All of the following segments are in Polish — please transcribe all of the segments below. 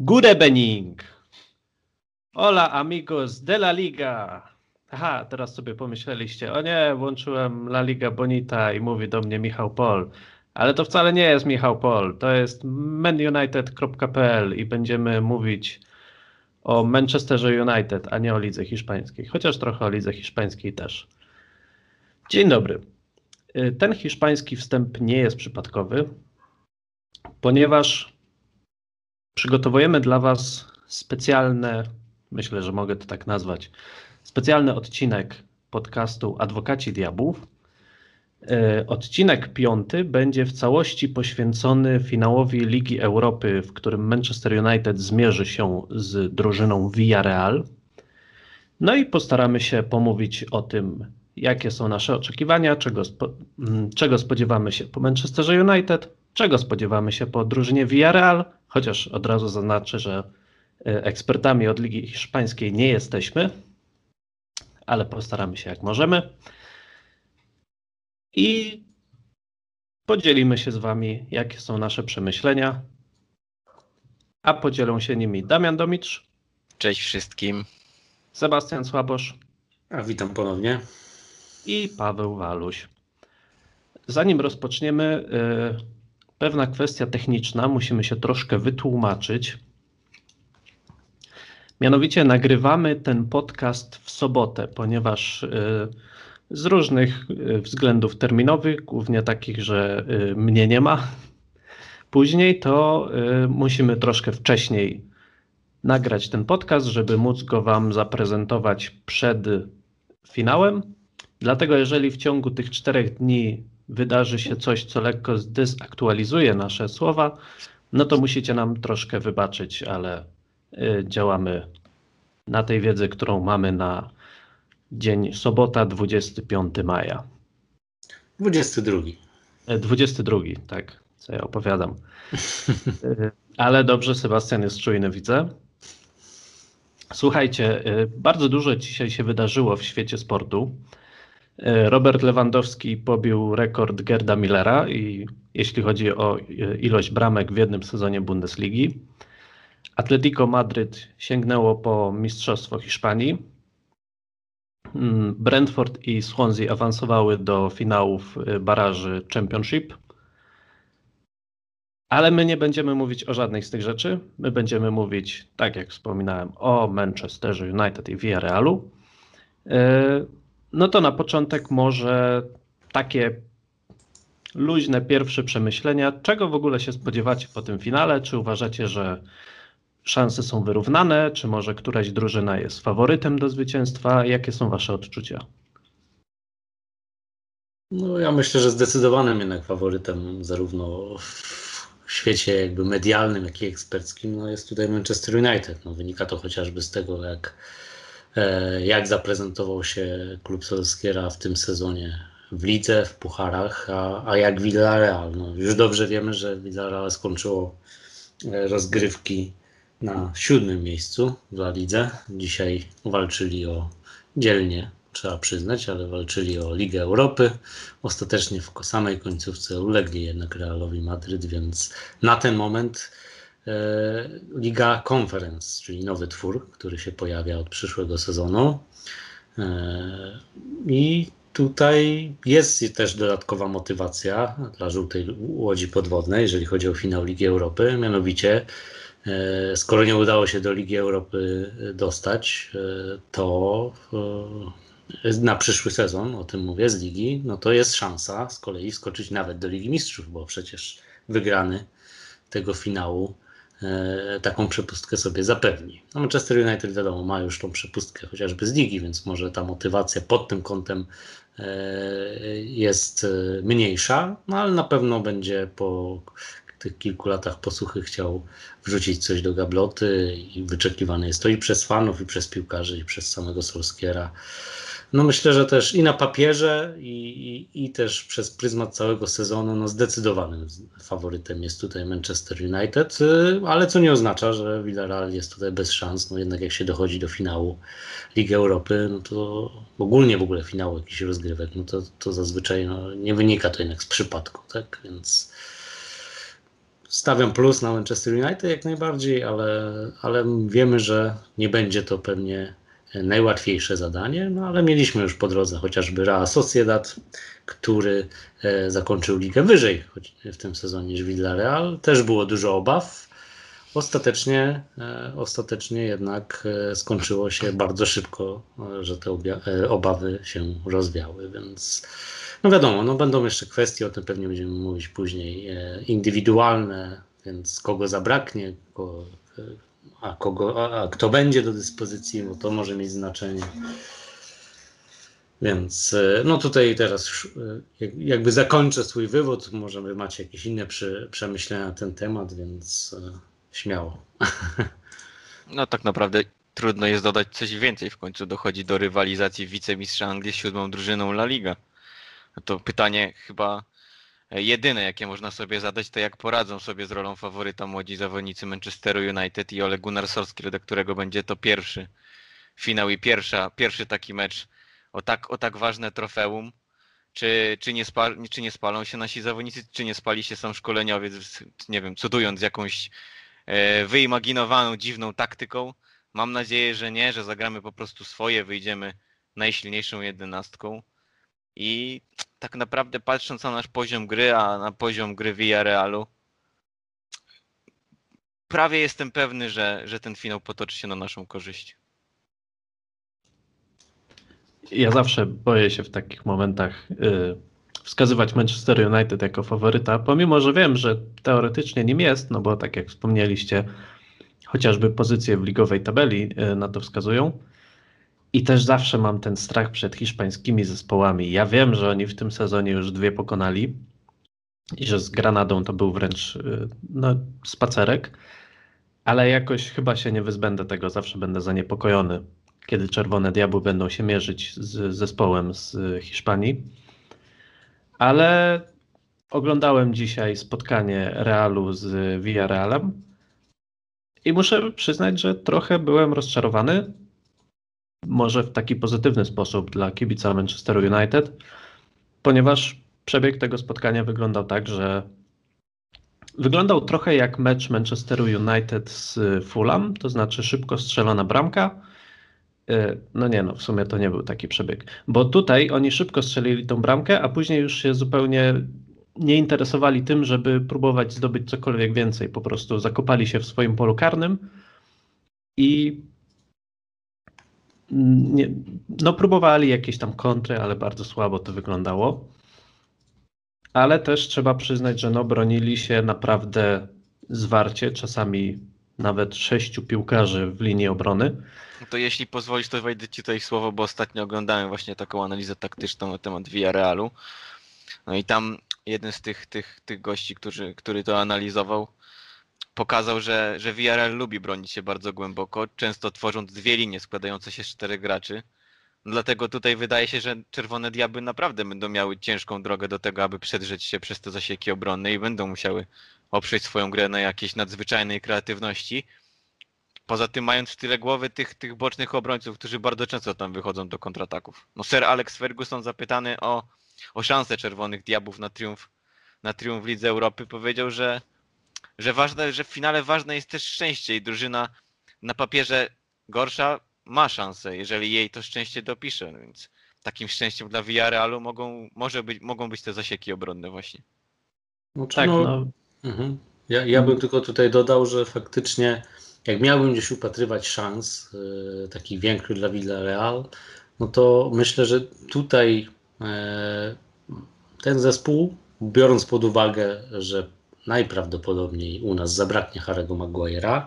Good evening! Hola amigos de la Liga! Aha, teraz sobie pomyśleliście, o nie, włączyłem La Liga Bonita i mówi do mnie Michał Pol. Ale to wcale nie jest Michał Pol, to jest manunited.pl i będziemy mówić o Manchesterze United, a nie o lidze hiszpańskiej, chociaż trochę o lidze hiszpańskiej też. Dzień dobry. Ten hiszpański wstęp nie jest przypadkowy, ponieważ przygotowujemy dla Was specjalne, myślę, że mogę to tak nazwać, specjalny odcinek podcastu Adwokaci Diabłów. Odcinek piąty będzie w całości poświęcony finałowi Ligi Europy, w którym Manchester United zmierzy się z drużyną Villarreal. No i postaramy się pomówić o tym, jakie są nasze oczekiwania, czego, spo, czego spodziewamy się po Manchesterze United, czego spodziewamy się po drużynie Villarreal, chociaż od razu zaznaczę, że ekspertami od Ligi Hiszpańskiej nie jesteśmy, ale postaramy się jak możemy. I podzielimy się z Wami, jakie są nasze przemyślenia. A podzielą się nimi Damian Domicz. Cześć wszystkim. Sebastian Słabosz. A witam ponownie. I Paweł Waluś. Zanim rozpoczniemy, pewna kwestia techniczna, musimy się troszkę wytłumaczyć. Mianowicie nagrywamy ten podcast w sobotę, ponieważ z różnych względów terminowych, głównie takich, że mnie nie ma później, to musimy troszkę wcześniej nagrać ten podcast, żeby móc go Wam zaprezentować przed finałem. Dlatego, jeżeli w ciągu tych czterech dni wydarzy się coś, co lekko zdezaktualizuje nasze słowa, no to musicie nam troszkę wybaczyć, ale działamy na tej wiedzy, którą mamy na dzień sobota, 25 maja. 22. 22, tak, co ja opowiadam. Ale dobrze, Sebastian jest czujny, widzę. Słuchajcie, bardzo dużo dzisiaj się wydarzyło w świecie sportu. Robert Lewandowski pobił rekord Gerda Millera i jeśli chodzi o ilość bramek w jednym sezonie Bundesligi. Atletico Madryt sięgnęło po Mistrzostwo Hiszpanii. Brentford i Swansea awansowały do finałów baraży Championship. Ale my nie będziemy mówić o żadnej z tych rzeczy. My będziemy mówić, tak jak wspominałem, o Manchesterze United i Villarrealu. No to na początek może takie luźne pierwsze przemyślenia. Czego w ogóle się spodziewacie po tym finale? Czy uważacie, że szanse są wyrównane? Czy może któraś drużyna jest faworytem do zwycięstwa? Jakie są Wasze odczucia? No ja myślę, że zdecydowanym jednak faworytem zarówno w świecie jakby medialnym, jak i eksperckim no jest tutaj Manchester United. No wynika to chociażby z tego, jak, jak zaprezentował się klub Solskiera w tym sezonie w lidze, w pucharach, a, a jak Villarreal. No już dobrze wiemy, że Villarreal skończyło rozgrywki na siódmym miejscu w La Lidze. Dzisiaj walczyli o dzielnie, trzeba przyznać, ale walczyli o Ligę Europy. Ostatecznie w samej końcówce ulegli jednak Realowi Madryt, więc na ten moment e, Liga Conference, czyli nowy twór, który się pojawia od przyszłego sezonu. E, I tutaj jest też dodatkowa motywacja dla żółtej łodzi podwodnej, jeżeli chodzi o finał Ligi Europy, mianowicie Skoro nie udało się do Ligi Europy dostać, to na przyszły sezon, o tym mówię, z ligi, no to jest szansa z kolei skoczyć nawet do Ligi Mistrzów, bo przecież wygrany tego finału taką przepustkę sobie zapewni. No Manchester United wiadomo ma już tą przepustkę chociażby z ligi, więc może ta motywacja pod tym kątem jest mniejsza, no ale na pewno będzie po tych kilku latach posłuchy chciał wrzucić coś do gabloty i wyczekiwane jest to i przez fanów, i przez piłkarzy, i przez samego Solskiera. No myślę, że też i na papierze, i, i, i też przez pryzmat całego sezonu, no zdecydowanym faworytem jest tutaj Manchester United, ale co nie oznacza, że Villarreal jest tutaj bez szans, no jednak jak się dochodzi do finału Ligi Europy, no to ogólnie w ogóle finału jakichś rozgrywek, no to, to zazwyczaj no, nie wynika to jednak z przypadku, tak, więc stawiam plus na Manchester United jak najbardziej, ale, ale wiemy, że nie będzie to pewnie najłatwiejsze zadanie, no ale mieliśmy już po drodze chociażby Real Sociedad, który e, zakończył ligę wyżej w tym sezonie niż Villarreal. Też było dużo obaw. Ostatecznie, e, ostatecznie jednak e, skończyło się bardzo szybko, że te obawy się rozwiały, więc no wiadomo, no będą jeszcze kwestie, o tym pewnie będziemy mówić później, indywidualne, więc kogo zabraknie, kogo, a, kogo, a, a kto będzie do dyspozycji, no to może mieć znaczenie. Więc e, no tutaj teraz e, jakby zakończę swój wywód, może wy macie jakieś inne przy, przemyślenia na ten temat, więc e, śmiało. No tak naprawdę trudno jest dodać coś więcej, w końcu dochodzi do rywalizacji wicemistrza Anglii z siódmą drużyną La Liga. To pytanie chyba jedyne, jakie można sobie zadać, to jak poradzą sobie z rolą faworyta młodzi zawodnicy Manchesteru United i Ole Gunnar Solskjaer, do którego będzie to pierwszy finał i pierwsza, pierwszy taki mecz o tak, o tak ważne trofeum. Czy, czy, nie spal, czy nie spalą się nasi zawodnicy, czy nie spali się sam szkoleniowiec, nie wiem, cudując jakąś e, wyimaginowaną, dziwną taktyką. Mam nadzieję, że nie, że zagramy po prostu swoje, wyjdziemy najsilniejszą jedenastką. I tak naprawdę patrząc na nasz poziom gry, a na poziom gry Villarealu, prawie jestem pewny, że, że ten finał potoczy się na naszą korzyść. Ja zawsze boję się w takich momentach yy, wskazywać Manchester United jako faworyta, pomimo że wiem, że teoretycznie nim jest, no bo tak jak wspomnieliście, chociażby pozycje w ligowej tabeli yy, na to wskazują. I też zawsze mam ten strach przed hiszpańskimi zespołami. Ja wiem, że oni w tym sezonie już dwie pokonali i że z Granadą to był wręcz y, no, spacerek, ale jakoś chyba się nie wyzbędę tego, zawsze będę zaniepokojony, kiedy Czerwone Diabły będą się mierzyć z zespołem z Hiszpanii. Ale oglądałem dzisiaj spotkanie Realu z Villarrealem i muszę przyznać, że trochę byłem rozczarowany może w taki pozytywny sposób dla kibica Manchester United, ponieważ przebieg tego spotkania wyglądał tak, że wyglądał trochę jak mecz Manchesteru United z Fulham, to znaczy szybko strzelona bramka. Y, no nie, no w sumie to nie był taki przebieg, bo tutaj oni szybko strzelili tą bramkę, a później już się zupełnie nie interesowali tym, żeby próbować zdobyć cokolwiek więcej. Po prostu zakopali się w swoim polu karnym i nie, no próbowali jakieś tam kontry, ale bardzo słabo to wyglądało. Ale też trzeba przyznać, że no bronili się naprawdę zwarcie, czasami nawet sześciu piłkarzy w linii obrony. To jeśli pozwolisz, to wejdę Ci tutaj słowo, bo ostatnio oglądałem właśnie taką analizę taktyczną na temat Villarrealu. No i tam jeden z tych, tych, tych gości, który, który to analizował, pokazał, że, że VRL lubi bronić się bardzo głęboko, często tworząc dwie linie składające się z czterech graczy. Dlatego tutaj wydaje się, że Czerwone Diabły naprawdę będą miały ciężką drogę do tego, aby przedrzeć się przez te zasieki obronne i będą musiały oprzeć swoją grę na jakiejś nadzwyczajnej kreatywności. Poza tym mając w tyle głowy tych, tych bocznych obrońców, którzy bardzo często tam wychodzą do kontrataków. No Sir Alex Ferguson zapytany o, o szansę Czerwonych Diabłów na triumf, na triumf Lidze Europy powiedział, że że ważne, że w finale ważne jest też szczęście i drużyna na papierze gorsza ma szansę, jeżeli jej to szczęście dopisze, no więc takim szczęściem dla Villarealu mogą, może być, mogą być te zasieki obronne właśnie. No, tak, no, no. Mhm. Ja, ja bym tylko tutaj dodał, że faktycznie jak miałbym gdzieś upatrywać szans yy, takich większych dla Villarreal, no to myślę, że tutaj yy, ten zespół, biorąc pod uwagę, że najprawdopodobniej u nas zabraknie Harry'ego Maguire'a,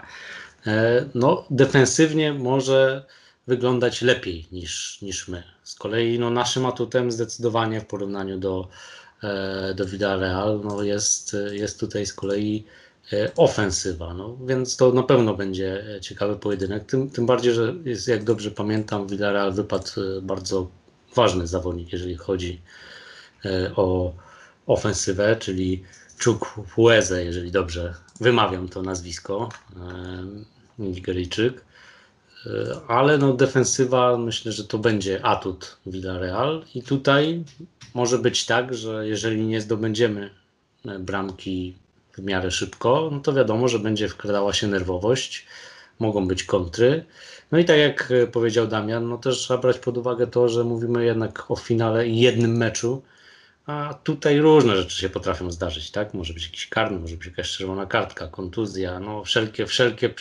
e, no defensywnie może wyglądać lepiej niż, niż my. Z kolei no, naszym atutem zdecydowanie w porównaniu do, e, do Villarreal no, jest, jest tutaj z kolei e, ofensywa, no, więc to na pewno będzie ciekawy pojedynek, tym, tym bardziej, że jest, jak dobrze pamiętam, Villarreal wypadł bardzo ważny zawodnik, jeżeli chodzi o ofensywę, czyli Chukwueze, jeżeli dobrze wymawiam to nazwisko, Nigeryjczyk. E, ale no defensywa myślę, że to będzie atut Villarreal i tutaj może być tak, że jeżeli nie zdobędziemy e, bramki w miarę szybko, no to wiadomo, że będzie wkradała się nerwowość, mogą być kontry. No i tak jak e, powiedział Damian, no też trzeba brać pod uwagę to, że mówimy jednak o finale i jednym meczu, a tutaj różne rzeczy się potrafią zdarzyć, tak? Może być jakiś karny, może być jakaś czerwona kartka, kontuzja, no wszelkie, wszelkie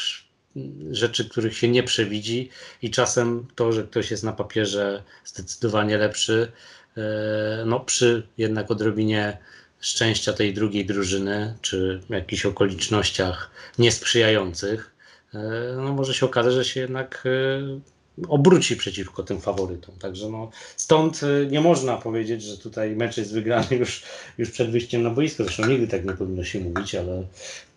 rzeczy, których się nie przewidzi i czasem to, że ktoś jest na papierze zdecydowanie lepszy, e, no przy jednak odrobinie szczęścia tej drugiej drużyny, czy jakichś okolicznościach niesprzyjających, e, no może się okazać, że się jednak e, obróci przeciwko tym faworytom. Także no, stąd y, nie można powiedzieć, że tutaj mecz jest wygrany już, już przed wyjściem na boisko. Zresztą nigdy tak nie powinno się mówić, ale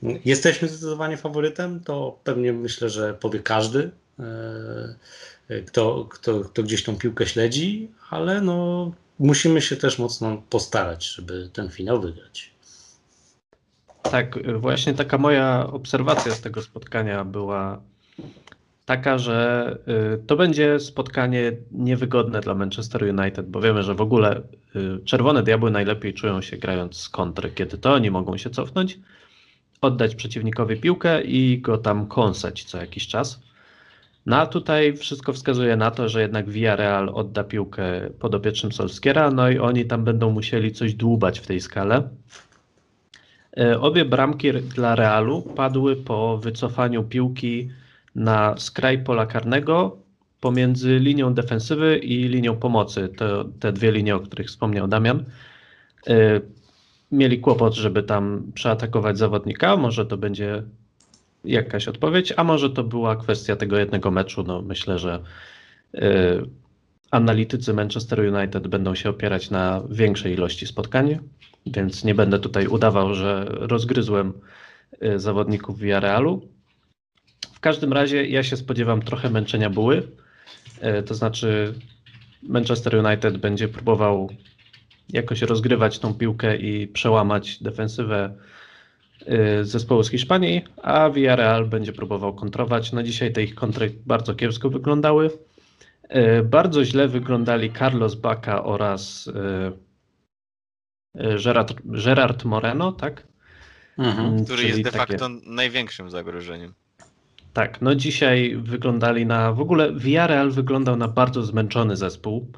no, jesteśmy zdecydowanie faworytem. To pewnie myślę, że powie każdy, e, kto, kto, kto gdzieś tą piłkę śledzi, ale no, musimy się też mocno postarać, żeby ten finał wygrać. Tak, właśnie taka moja obserwacja z tego spotkania była taka, że y, to będzie spotkanie niewygodne dla Manchester United, bo wiemy, że w ogóle y, Czerwone Diabły najlepiej czują się grając z kontry, kiedy to oni mogą się cofnąć, oddać przeciwnikowi piłkę i go tam kąsać co jakiś czas. No a tutaj wszystko wskazuje na to, że jednak Villarreal odda piłkę podopiecznym Solskiera, no i oni tam będą musieli coś dłubać w tej skale. Y, obie bramki dla Realu padły po wycofaniu piłki na skraj pola karnego pomiędzy linią defensywy i linią pomocy. To, te dwie linie, o których wspomniał Damian. Y, mieli kłopot, żeby tam przeatakować zawodnika. Może to będzie jakaś odpowiedź, a może to była kwestia tego jednego meczu. No, myślę, że y, analitycy Manchester United będą się opierać na większej ilości spotkań, więc nie będę tutaj udawał, że rozgryzłem y, zawodników Villarrealu. W każdym razie ja się spodziewam trochę męczenia buły. E, to znaczy Manchester United będzie próbował jakoś rozgrywać tą piłkę i przełamać defensywę e, zespołu z Hiszpanii, a Villarreal będzie próbował kontrować. No dzisiaj te ich kontry bardzo kiepsko wyglądały. E, bardzo źle wyglądali Carlos Baca oraz Gerard, Gerard Moreno, tak? Mhm. Który jest de facto takie... największym zagrożeniem. Tak, no dzisiaj wyglądali na. W ogóle Villarreal wyglądał na bardzo zmęczony zespół.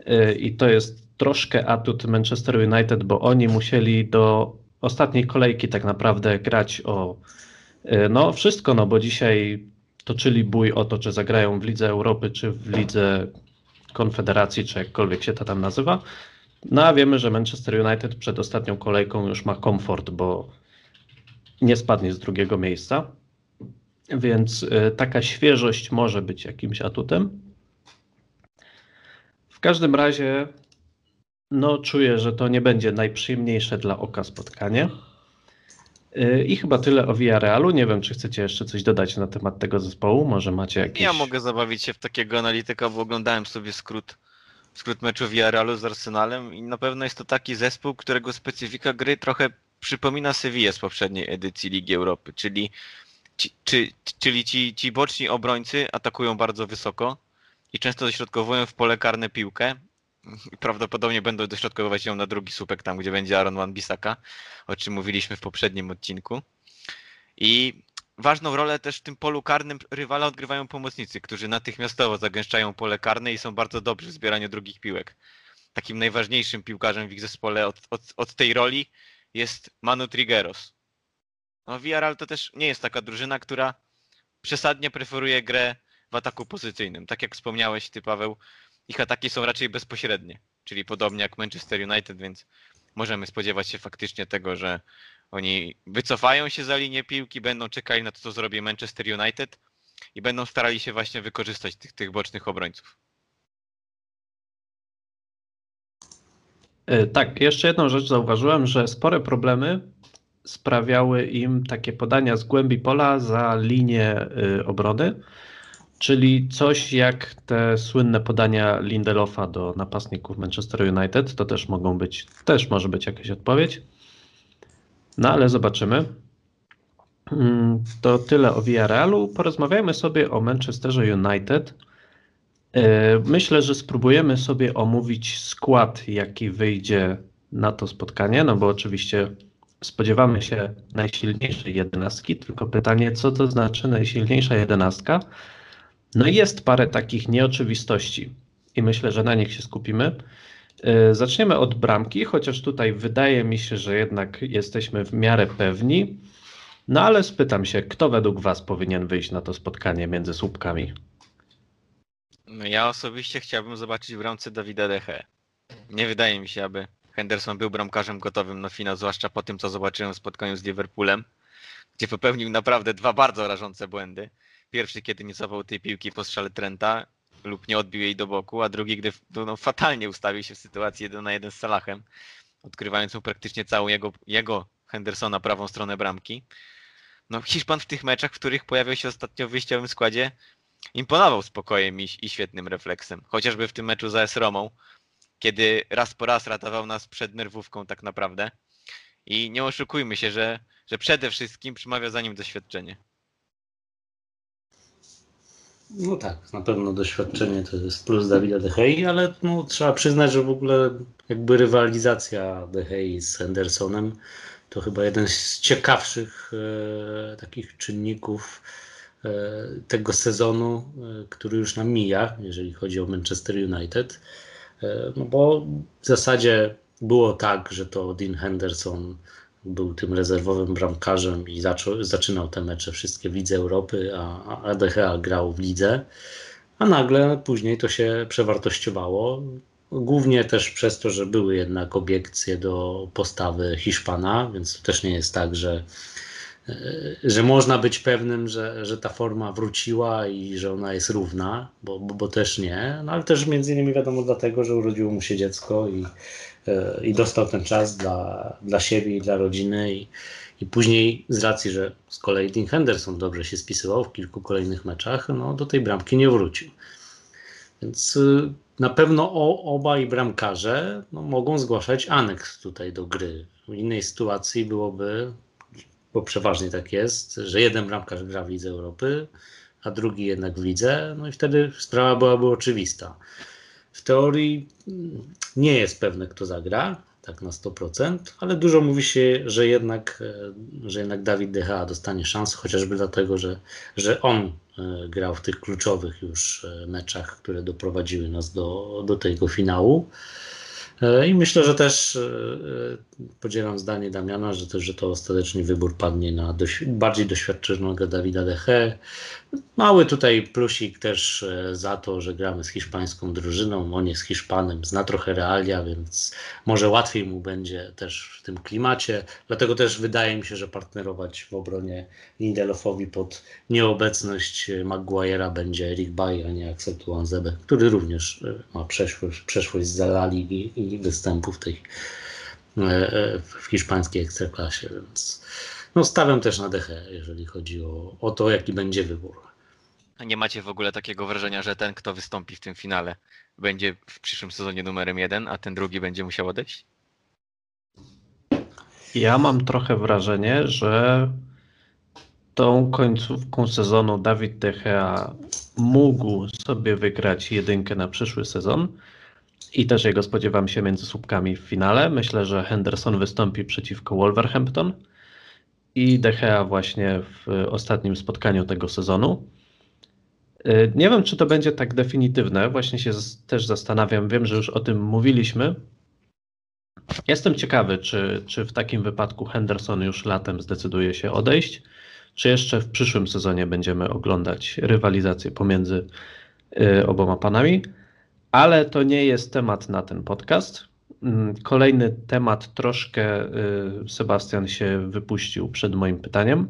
Y, I to jest troszkę atut Manchester United, bo oni musieli do ostatniej kolejki tak naprawdę grać o y, no wszystko, no bo dzisiaj toczyli bój o to, czy zagrają w Lidze Europy, czy w Lidze Konfederacji, czy jakkolwiek się to tam nazywa. No a wiemy, że Manchester United przed ostatnią kolejką już ma komfort, bo nie spadnie z drugiego miejsca. Więc y, taka świeżość może być jakimś atutem. W każdym razie, no, czuję, że to nie będzie najprzyjemniejsze dla oka spotkanie. Y, I chyba tyle o Villarrealu. Nie wiem, czy chcecie jeszcze coś dodać na temat tego zespołu. Może macie jakieś. Ja mogę zabawić się w takiego analityka, bo oglądałem sobie skrót, skrót meczu Villarrealu z Arsenalem i na pewno jest to taki zespół, którego specyfika gry trochę przypomina Sevilla z poprzedniej edycji Ligi Europy, czyli czy, czyli ci, ci boczni obrońcy atakują bardzo wysoko i często dośrodkowują w pole karne piłkę i prawdopodobnie będą dośrodkowywać ją na drugi słupek, tam gdzie będzie Aaron Wan-Bissaka, o czym mówiliśmy w poprzednim odcinku. I ważną rolę też w tym polu karnym rywala odgrywają pomocnicy, którzy natychmiastowo zagęszczają pole karne i są bardzo dobrzy w zbieraniu drugich piłek. Takim najważniejszym piłkarzem w ich zespole od, od, od tej roli jest Manu Trigueros, no Villarreal to też nie jest taka drużyna, która przesadnie preferuje grę w ataku pozycyjnym. Tak jak wspomniałeś ty Paweł, ich ataki są raczej bezpośrednie, czyli podobnie jak Manchester United, więc możemy spodziewać się faktycznie tego, że oni wycofają się za linię piłki, będą czekali na to, co zrobi Manchester United i będą starali się właśnie wykorzystać tych, tych bocznych obrońców. E, tak, jeszcze jedną rzecz zauważyłem, że spore problemy sprawiały im takie podania z głębi pola za linię y, obrony, czyli coś jak te słynne podania Lindelofa do napastników Manchester United, to też mogą być, też może być jakaś odpowiedź. No ale zobaczymy. Mm, to tyle o Villarrealu. Porozmawiajmy sobie o Manchesterze United. Y, myślę, że spróbujemy sobie omówić skład, jaki wyjdzie na to spotkanie, no bo oczywiście spodziewamy się najsilniejszej jedenastki, tylko pytanie, co to znaczy najsilniejsza jedenastka? No i jest parę takich nieoczywistości i myślę, że na nich się skupimy. E, zaczniemy od bramki, chociaż tutaj wydaje mi się, że jednak jesteśmy w miarę pewni. No ale spytam się, kto według Was powinien wyjść na to spotkanie między słupkami? No ja osobiście chciałbym zobaczyć w bramce Dawida Deche. Nie wydaje mi się, aby Henderson był bramkarzem gotowym na finał, zwłaszcza po tym, co zobaczyłem w spotkaniu z Liverpoolem, gdzie popełnił naprawdę dwa bardzo rażące błędy. Pierwszy, kiedy nie cofał tej piłki po strzale Trenta lub nie odbił jej do boku, a drugi, gdy no, fatalnie ustawił się w sytuacji 1 na 1 z Salahem, odkrywając mu praktycznie całą jego, jego Hendersona prawą stronę bramki. No Hiszpan w tych meczach, w których pojawiał się ostatnio w wyjściowym składzie, imponował spokojem i, i świetnym refleksem. Chociażby w tym meczu za S Romą, kiedy raz po raz ratował nas przed nerwówką tak naprawdę. I nie oszukujmy się, że, że przede wszystkim przemawia za nim doświadczenie. No tak, na pewno doświadczenie to jest plus Dawida Dehei, ale no, trzeba przyznać, że w ogóle jakby rywalizacja Dehei z Hendersonem to chyba jeden z ciekawszych e, takich czynników e, tego sezonu, e, który już nam mija, jeżeli chodzi o Manchester United. E, no bo w zasadzie było tak, że to Dean Henderson był tym rezerwowym bramkarzem i zaczął, zaczynał te mecze wszystkie w Lidze Europy, a ADHA grał w lidze, a nagle później to się przewartościowało. Głównie też przez to, że były jednak obiekcje do postawy Hiszpana, więc to też nie jest tak, że, że można być pewnym, że, że ta forma wróciła i że ona jest równa, bo, bo, bo też nie. No ale też między innymi wiadomo dlatego, że urodziło mu się dziecko i, e, i dostał ten czas dla, dla siebie i dla rodziny. I, i później z racji, że z kolei Dean Henderson dobrze się spisywał w kilku kolejnych meczach, no do tej bramki nie wrócił. Więc y, na pewno obaj bramkarze no, mogą zgłaszać aneks tutaj do gry. W innej sytuacji byłoby, bo przeważnie tak jest, że jeden bramkarz gra w Lidze Europy, a drugi jednak w lidze, no i wtedy sprawa byłaby oczywista. W teorii nie jest pewne, kto zagra, tak na 100%, ale dużo mówi się, że jednak, że jednak Dawid Decha dostanie szansę, chociażby dlatego, że, że on e, grał w tych kluczowych już e, meczach, które doprowadziły nas do, do tego finału. I myślę, że też podzielam zdanie Damiana, że to, że to ostatecznie wybór padnie na bardziej doświadczonego Dawida Deche. Mały tutaj plusik też e, za to, że gramy z hiszpańską drużyną. On jest Hiszpanem, zna trochę realia, więc może łatwiej mu będzie też w tym klimacie. Dlatego też wydaje mi się, że partnerować w obronie Lindelofowi pod nieobecność Maguire'a będzie Eric Bay, a nie Axel Tuanzebe, który również e, ma przeszłość, przeszłość z La Ligi i występów tej E, w hiszpańskiej ekstraklasie, więc no stawiam też na dechę, jeżeli chodzi o, o to, jaki będzie wybór. A nie macie w ogóle takiego wrażenia, że ten, kto wystąpi w tym finale, będzie w przyszłym sezonie numerem jeden, a ten drugi będzie musiał odejść? Ja mam trochę wrażenie, że tą końcówką sezonu Dawid De Gea mógł sobie wygrać jedynkę na przyszły sezon, i też jego spodziewam się między słupkami w finale. Myślę, że Henderson wystąpi przeciwko Wolverhampton i De właśnie w ostatnim spotkaniu tego sezonu. Y, nie wiem, czy to będzie tak definitywne. Właśnie się też zastanawiam. Wiem, że już o tym mówiliśmy. Jestem ciekawy, czy, czy w takim wypadku Henderson już latem zdecyduje się odejść, czy jeszcze w przyszłym sezonie będziemy oglądać rywalizację pomiędzy y, oboma panami. Ale to nie jest temat na ten podcast. Mm, kolejny temat troszkę y, Sebastian się wypuścił przed moim pytaniem.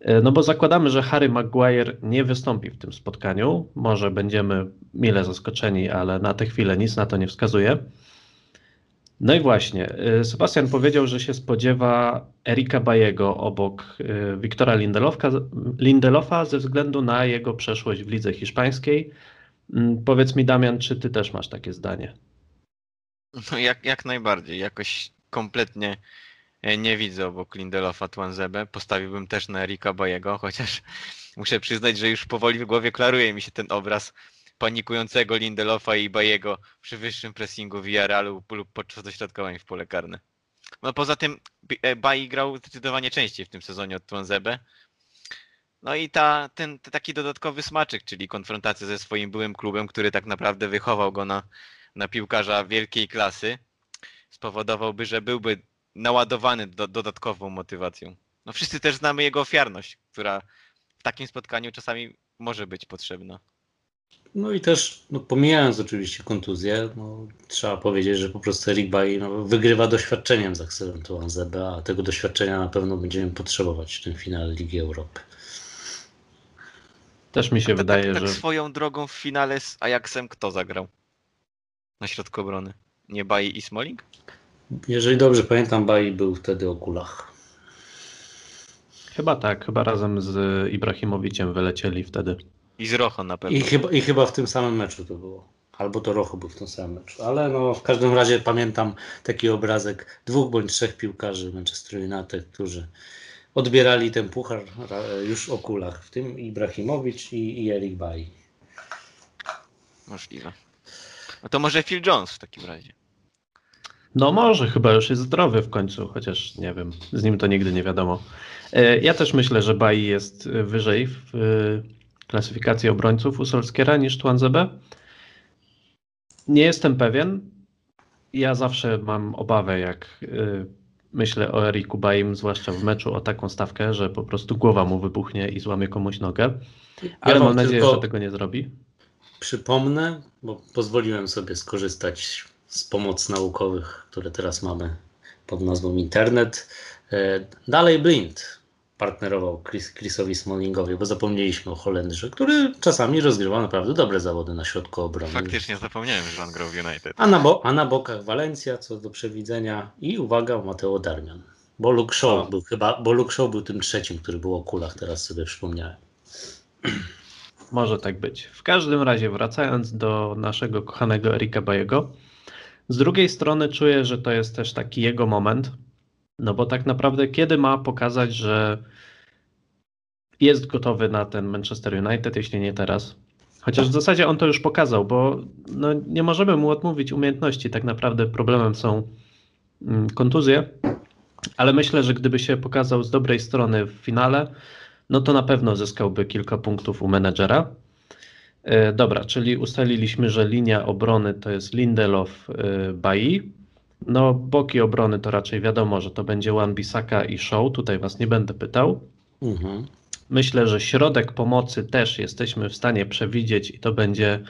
Y, no bo zakładamy, że Harry Maguire nie wystąpi w tym spotkaniu. Może będziemy mile zaskoczeni, ale na tę chwilę nic na to nie wskazuje. No i właśnie, y, Sebastian powiedział, że się spodziewa Erika Bajego obok Wiktora Lindelofa ze względu na jego przeszłość w lidze hiszpańskiej. Mm, powiedz mi, Damian, czy ty też masz takie zdanie? No jak, jak najbardziej. Jakoś kompletnie e, nie widzę obok Lindelofa Twanzebe. Postawiłbym też na Erika Bajego, chociaż muszę przyznać, że już powoli w głowie klaruje mi się ten obraz panikującego Lindelofa i Bajego przy wyższym pressingu Villarrealu lub podczas dośrodkowań w pole karne. No poza tym e, Bai grał zdecydowanie częściej w tym sezonie od Twanzebe. No i ta, ten taki dodatkowy smaczek, czyli konfrontacja ze swoim byłym klubem, który tak naprawdę wychował go na, na piłkarza wielkiej klasy, spowodowałby, że byłby naładowany do, dodatkową motywacją. No wszyscy też znamy jego ofiarność, która w takim spotkaniu czasami może być potrzebna. No i też, no pomijając oczywiście kontuzję, no, trzeba powiedzieć, że po prostu Eric Bay no, wygrywa doświadczeniem z Axelem Tuanzebe, a tego doświadczenia na pewno będziemy potrzebować w tym finale Ligi Europy. Też mi się tak, wydaje, tak, tak że swoją drogą w finale z Ajaxem kto zagrał? Na środku obrony. Nie Bai i Smalling? Jeżeli dobrze pamiętam, Bay był wtedy o kulach. chyba tak, chyba razem z Ibrahimowiciem wylecieli wtedy. I z Rocho na pewno. I chyba, I chyba w tym samym meczu to było. Albo to Rocho był w tym samym meczu. Ale no, w każdym razie pamiętam taki obrazek dwóch bądź trzech piłkarzy Manchester United, którzy odbierali ten puchar ra- już o kulach. W tym Ibrahimowicz i, i Eric Bay. Możliwe. No to może Phil Jones w takim razie. No może, chyba już jest zdrowy w końcu, chociaż nie wiem, z nim to nigdy nie wiadomo. E, Ja też myślę, że Bai jest e, wyżej w e, klasyfikacji obrońców u Solskiera niż Twanzebe. Nie jestem pewien. Ja zawsze mam obawę, jak myślę o Eriku Baim, zwłaszcza w meczu o taką stawkę, że po prostu głowa mu wybuchnie i złamie komuś nogę. Ale wam mam nadzieję, tylko że tego nie zrobi. Przypomnę, bo pozwoliłem sobie skorzystać z pomocy naukowych, które teraz mamy pod nazwą internet. E, Dalej Blind partnerował Chris, Chrisowi Smallingowi, bo zapomnieliśmy o Holendrze, który czasami rozgrywa naprawdę dobre zawody na środku obrony. Faktycznie zapomniałem, że on grał w United. A na, bo, a na bokach Walencja, co do przewidzenia. I uwaga, Mateo Darmian. Bo Luke Shaw O. był chyba, bo Luke był tym trzecim, który był o kulach, teraz sobie przypomniałem. Może tak być. W każdym razie, wracając do naszego kochanego Erika Bajego, z drugiej strony czuję, że to jest też taki jego moment, no bo tak naprawdę kiedy ma pokazać, że jest gotowy na ten Manchester United, jeśli nie teraz. Chociaż w zasadzie on to już pokazał, bo no, nie możemy mu odmówić umiejętności. Tak naprawdę problemem są mm, kontuzje, ale myślę, że gdyby się pokazał z dobrej strony w finale, no to na pewno zyskałby kilka punktów u menedżera. E, Dobra, czyli ustaliliśmy, że linia obrony to jest Lindelof, e, Bai. No, boki obrony to raczej wiadomo, że to będzie Wan Bisaka i Show. Tutaj was nie będę pytał. Mhm. Myślę, że środek pomocy też jesteśmy w stanie przewidzieć i to będzie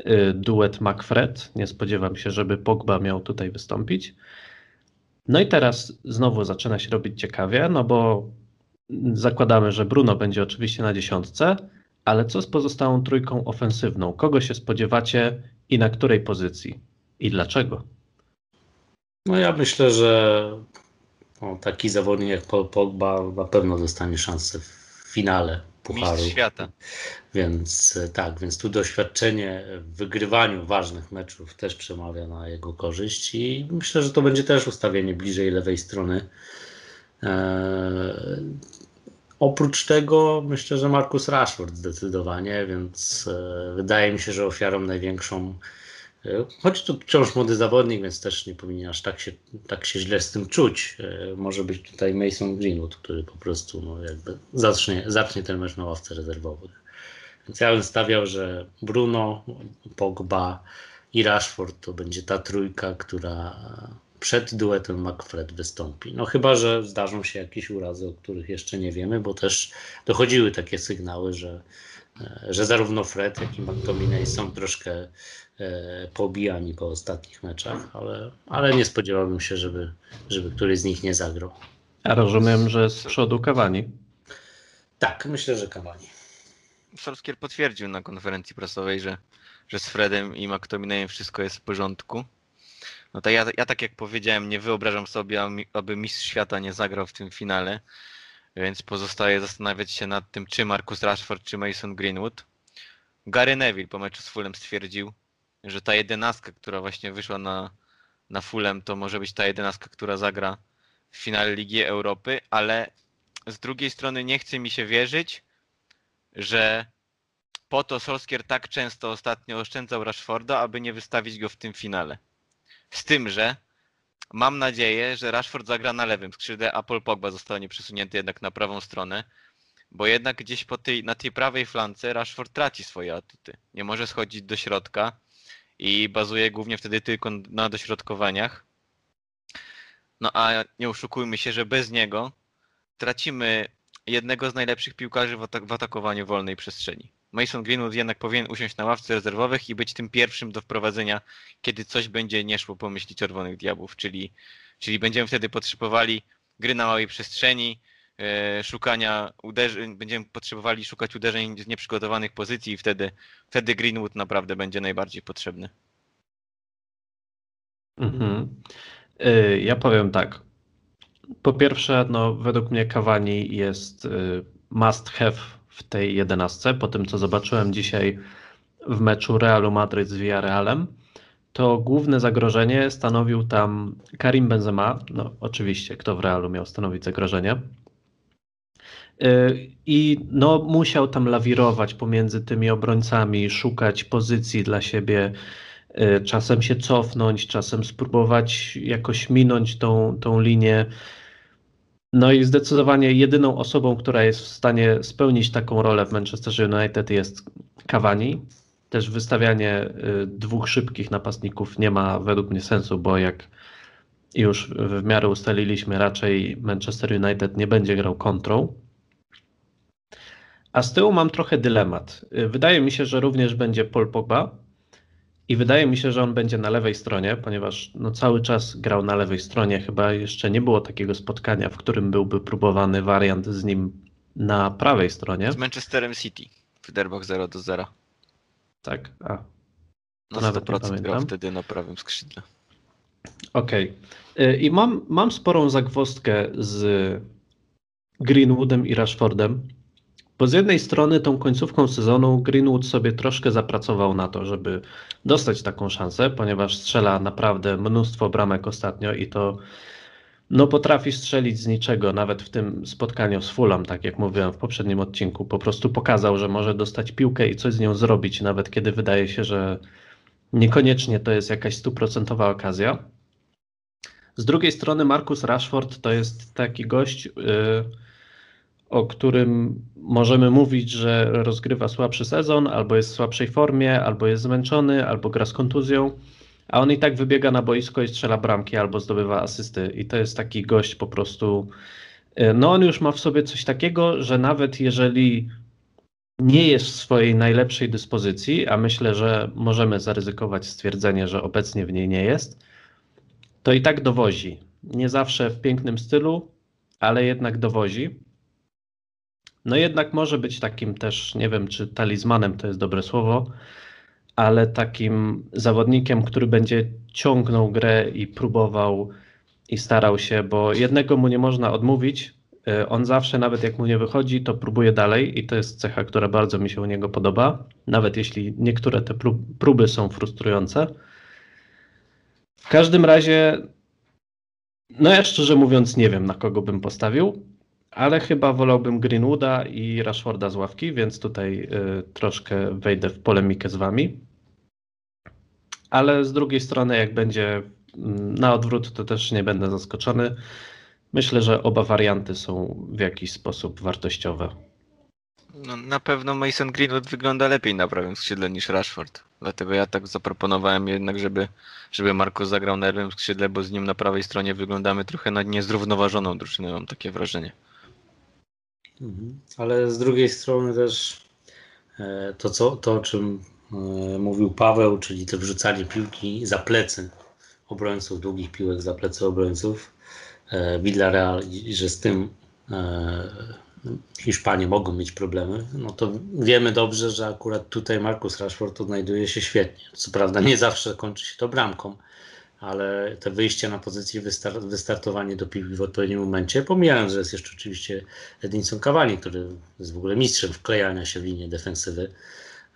y, duet McFred. Nie spodziewam się, żeby Pogba miał tutaj wystąpić. No i teraz znowu zaczyna się robić ciekawie, no bo zakładamy, że Bruno będzie oczywiście na dziesiątce, ale co z pozostałą trójką ofensywną? Kogo się spodziewacie i na której pozycji? I dlaczego? No ja myślę, że no, taki zawodnik jak Paul Pogba na pewno dostanie szansę w finale Pucharu. Mistrz świata. Więc tak, więc tu doświadczenie w wygrywaniu ważnych meczów też przemawia na jego korzyść i myślę, że to będzie też ustawienie bliżej lewej strony. Eee, oprócz tego myślę, że Marcus Rashford zdecydowanie, więc e, wydaje mi się, że ofiarą największą e, Choć to wciąż młody zawodnik, więc też nie powinien aż tak się, tak się źle z tym czuć. E, Może być tutaj Mason Greenwood, który po prostu no, jakby zacznie, zacznie ten mecz na ławce rezerwowych. Więc ja bym stawiał, że Bruno, Pogba i Rashford to będzie ta trójka, która przed duetem McFred wystąpi. No chyba, że zdarzą się jakieś urazy, o których jeszcze nie wiemy, bo też dochodziły takie sygnały, że, e, że zarówno Fred, jak i McTominay są troszkę e, pobijani po ostatnich meczach, ale, ale nie spodziewałbym się, żeby, żeby któryś z nich nie zagrał. Ja rozumiem, że z przodu Cavani. Tak, myślę, że Cavani. Solskjaer potwierdził na konferencji prasowej, że, że z Fredem i McTominayem wszystko jest w porządku. No to ja, ja tak jak powiedziałem, nie wyobrażam sobie, aby- mistrz świata nie zagrał w tym finale, więc pozostaje zastanawiać się nad tym, czy Marcus Rashford, czy Mason Greenwood. Gary Neville po meczu z Fulham stwierdził, że ta jedenastka, która właśnie wyszła na, na Fulham, to może być ta jedenastka, która zagra w finale Ligi Europy, ale z drugiej strony nie chce mi się wierzyć, że po to Solskier tak często ostatnio oszczędzał Rashforda, aby nie wystawić go w tym finale. Z tym, że mam nadzieję, że Rashford zagra na lewym skrzydle, a Paul Pogba zostanie przesunięty jednak na prawą stronę, bo jednak gdzieś po tej, na tej prawej flance Rashford traci swoje atuty. Nie może schodzić do środka i bazuje głównie wtedy tylko na dośrodkowaniach. No a nie oszukujmy się, że bez niego tracimy jednego z najlepszych piłkarzy w, atak w atakowaniu wolnej przestrzeni. Mason Greenwood jednak powinien usiąść na ławce rezerwowych i być tym pierwszym do wprowadzenia, kiedy coś będzie nie szło po myśli Czerwonych Diabłów, czyli, czyli będziemy wtedy potrzebowali gry na małej przestrzeni, e, szukania uderzeń, będziemy potrzebowali szukać uderzeń z nieprzygotowanych pozycji i wtedy, wtedy Greenwood naprawdę będzie najbardziej potrzebny. Mhm. Y, Ja powiem tak. Po pierwsze, no, według mnie Cavani jest y, must have w tej jedenastce. Po tym, co zobaczyłem dzisiaj w meczu Realu Madryt z Villarrealem, to główne zagrożenie stanowił tam Karim Benzema. No, oczywiście, kto w Realu miał stanowić zagrożenie. Y, I no, musiał tam lawirować pomiędzy tymi obrońcami, szukać pozycji dla siebie, y, czasem się cofnąć, czasem spróbować jakoś minąć tą, tą linię. No i zdecydowanie jedyną osobą, która jest w stanie spełnić taką rolę w Manchester United jest Cavani. Też wystawianie y, dwóch szybkich napastników nie ma według mnie sensu, bo jak już w miarę ustaliliśmy, raczej Manchester United nie będzie grał kontrą. A z tyłu mam trochę dylemat. Y, Wydaje mi się, że również będzie Paul Pogba i wydaje mi się, że on będzie na lewej stronie, ponieważ no, cały czas grał na lewej stronie. Chyba jeszcze nie było takiego spotkania, w którym byłby próbowany wariant z nim na prawej stronie. Z Manchesterem City w derbach 0 do 0. Tak, a, Na nawet nie 100% grał wtedy na prawym skrzydle. Okej. Y, I mam, mam sporą zagwozdkę z Greenwoodem i Rashfordem, bo z jednej strony tą końcówką sezonu Greenwood sobie troszkę zapracował na to, żeby dostać taką szansę, ponieważ strzela naprawdę mnóstwo bramek ostatnio i to no potrafi strzelić z niczego, nawet w tym spotkaniu z Fulham, tak jak mówiłem w poprzednim odcinku, po prostu pokazał, że może dostać piłkę i coś z nią zrobić, nawet kiedy wydaje się, że niekoniecznie to jest jakaś stuprocentowa okazja. Z drugiej strony Marcus Rashford to jest taki gość, yy, o którym możemy mówić, że rozgrywa słabszy sezon, albo jest w słabszej formie, albo jest zmęczony, albo gra z kontuzją, a on i tak wybiega na boisko i strzela bramki, albo zdobywa asysty. I to jest taki gość po prostu. yy, No, on już ma w sobie coś takiego, że nawet jeżeli nie jest w swojej najlepszej dyspozycji, a myślę, że możemy zaryzykować stwierdzenie, że obecnie w niej nie jest, to i tak dowozi. Nie zawsze w pięknym stylu, ale jednak dowozi. No jednak może być takim też, nie wiem czy talizmanem to jest dobre słowo, ale takim zawodnikiem, który będzie ciągnął grę i próbował i starał się, bo jednego mu nie można odmówić. Y, On zawsze, nawet jak mu nie wychodzi, to próbuje dalej i to jest cecha, która bardzo mi się u niego podoba, nawet jeśli niektóre te prób- próby są frustrujące. W każdym razie, no ja szczerze mówiąc nie wiem, na kogo bym postawił, ale chyba wolałbym Greenwooda i Rashforda z ławki, więc tutaj y, troszkę wejdę w polemikę z wami. Ale z drugiej strony, jak będzie mm, na odwrót, to też nie będę zaskoczony. Myślę, że oba warianty są w jakiś sposób wartościowe. No, na pewno Mason Greenwood wygląda lepiej na prawym skrzydle niż Rashford. Dlatego ja tak zaproponowałem jednak, żeby, żeby Marco zagrał na lewym skrzydle, bo z nim na prawej stronie wyglądamy trochę na niezrównoważoną drużynę, mam takie wrażenie. Mhm. Ale z drugiej strony też e, to, co, to o czym e, mówił Paweł, czyli to wrzucanie piłki za plecy obrońców, długich piłek za plecy obrońców, e, Villarreal, i że z tym Hiszpanie mogą mieć problemy, no to wiemy dobrze, że akurat tutaj Marcus Rashford odnajduje się świetnie. Co prawda nie zawsze kończy się to bramką, ale te wyjście na pozycję, wystar- wystartowanie do piłki w odpowiednim momencie, pomijając, że jest jeszcze oczywiście Edinson Cavani, który jest w ogóle mistrzem wklejania się w linię defensywy,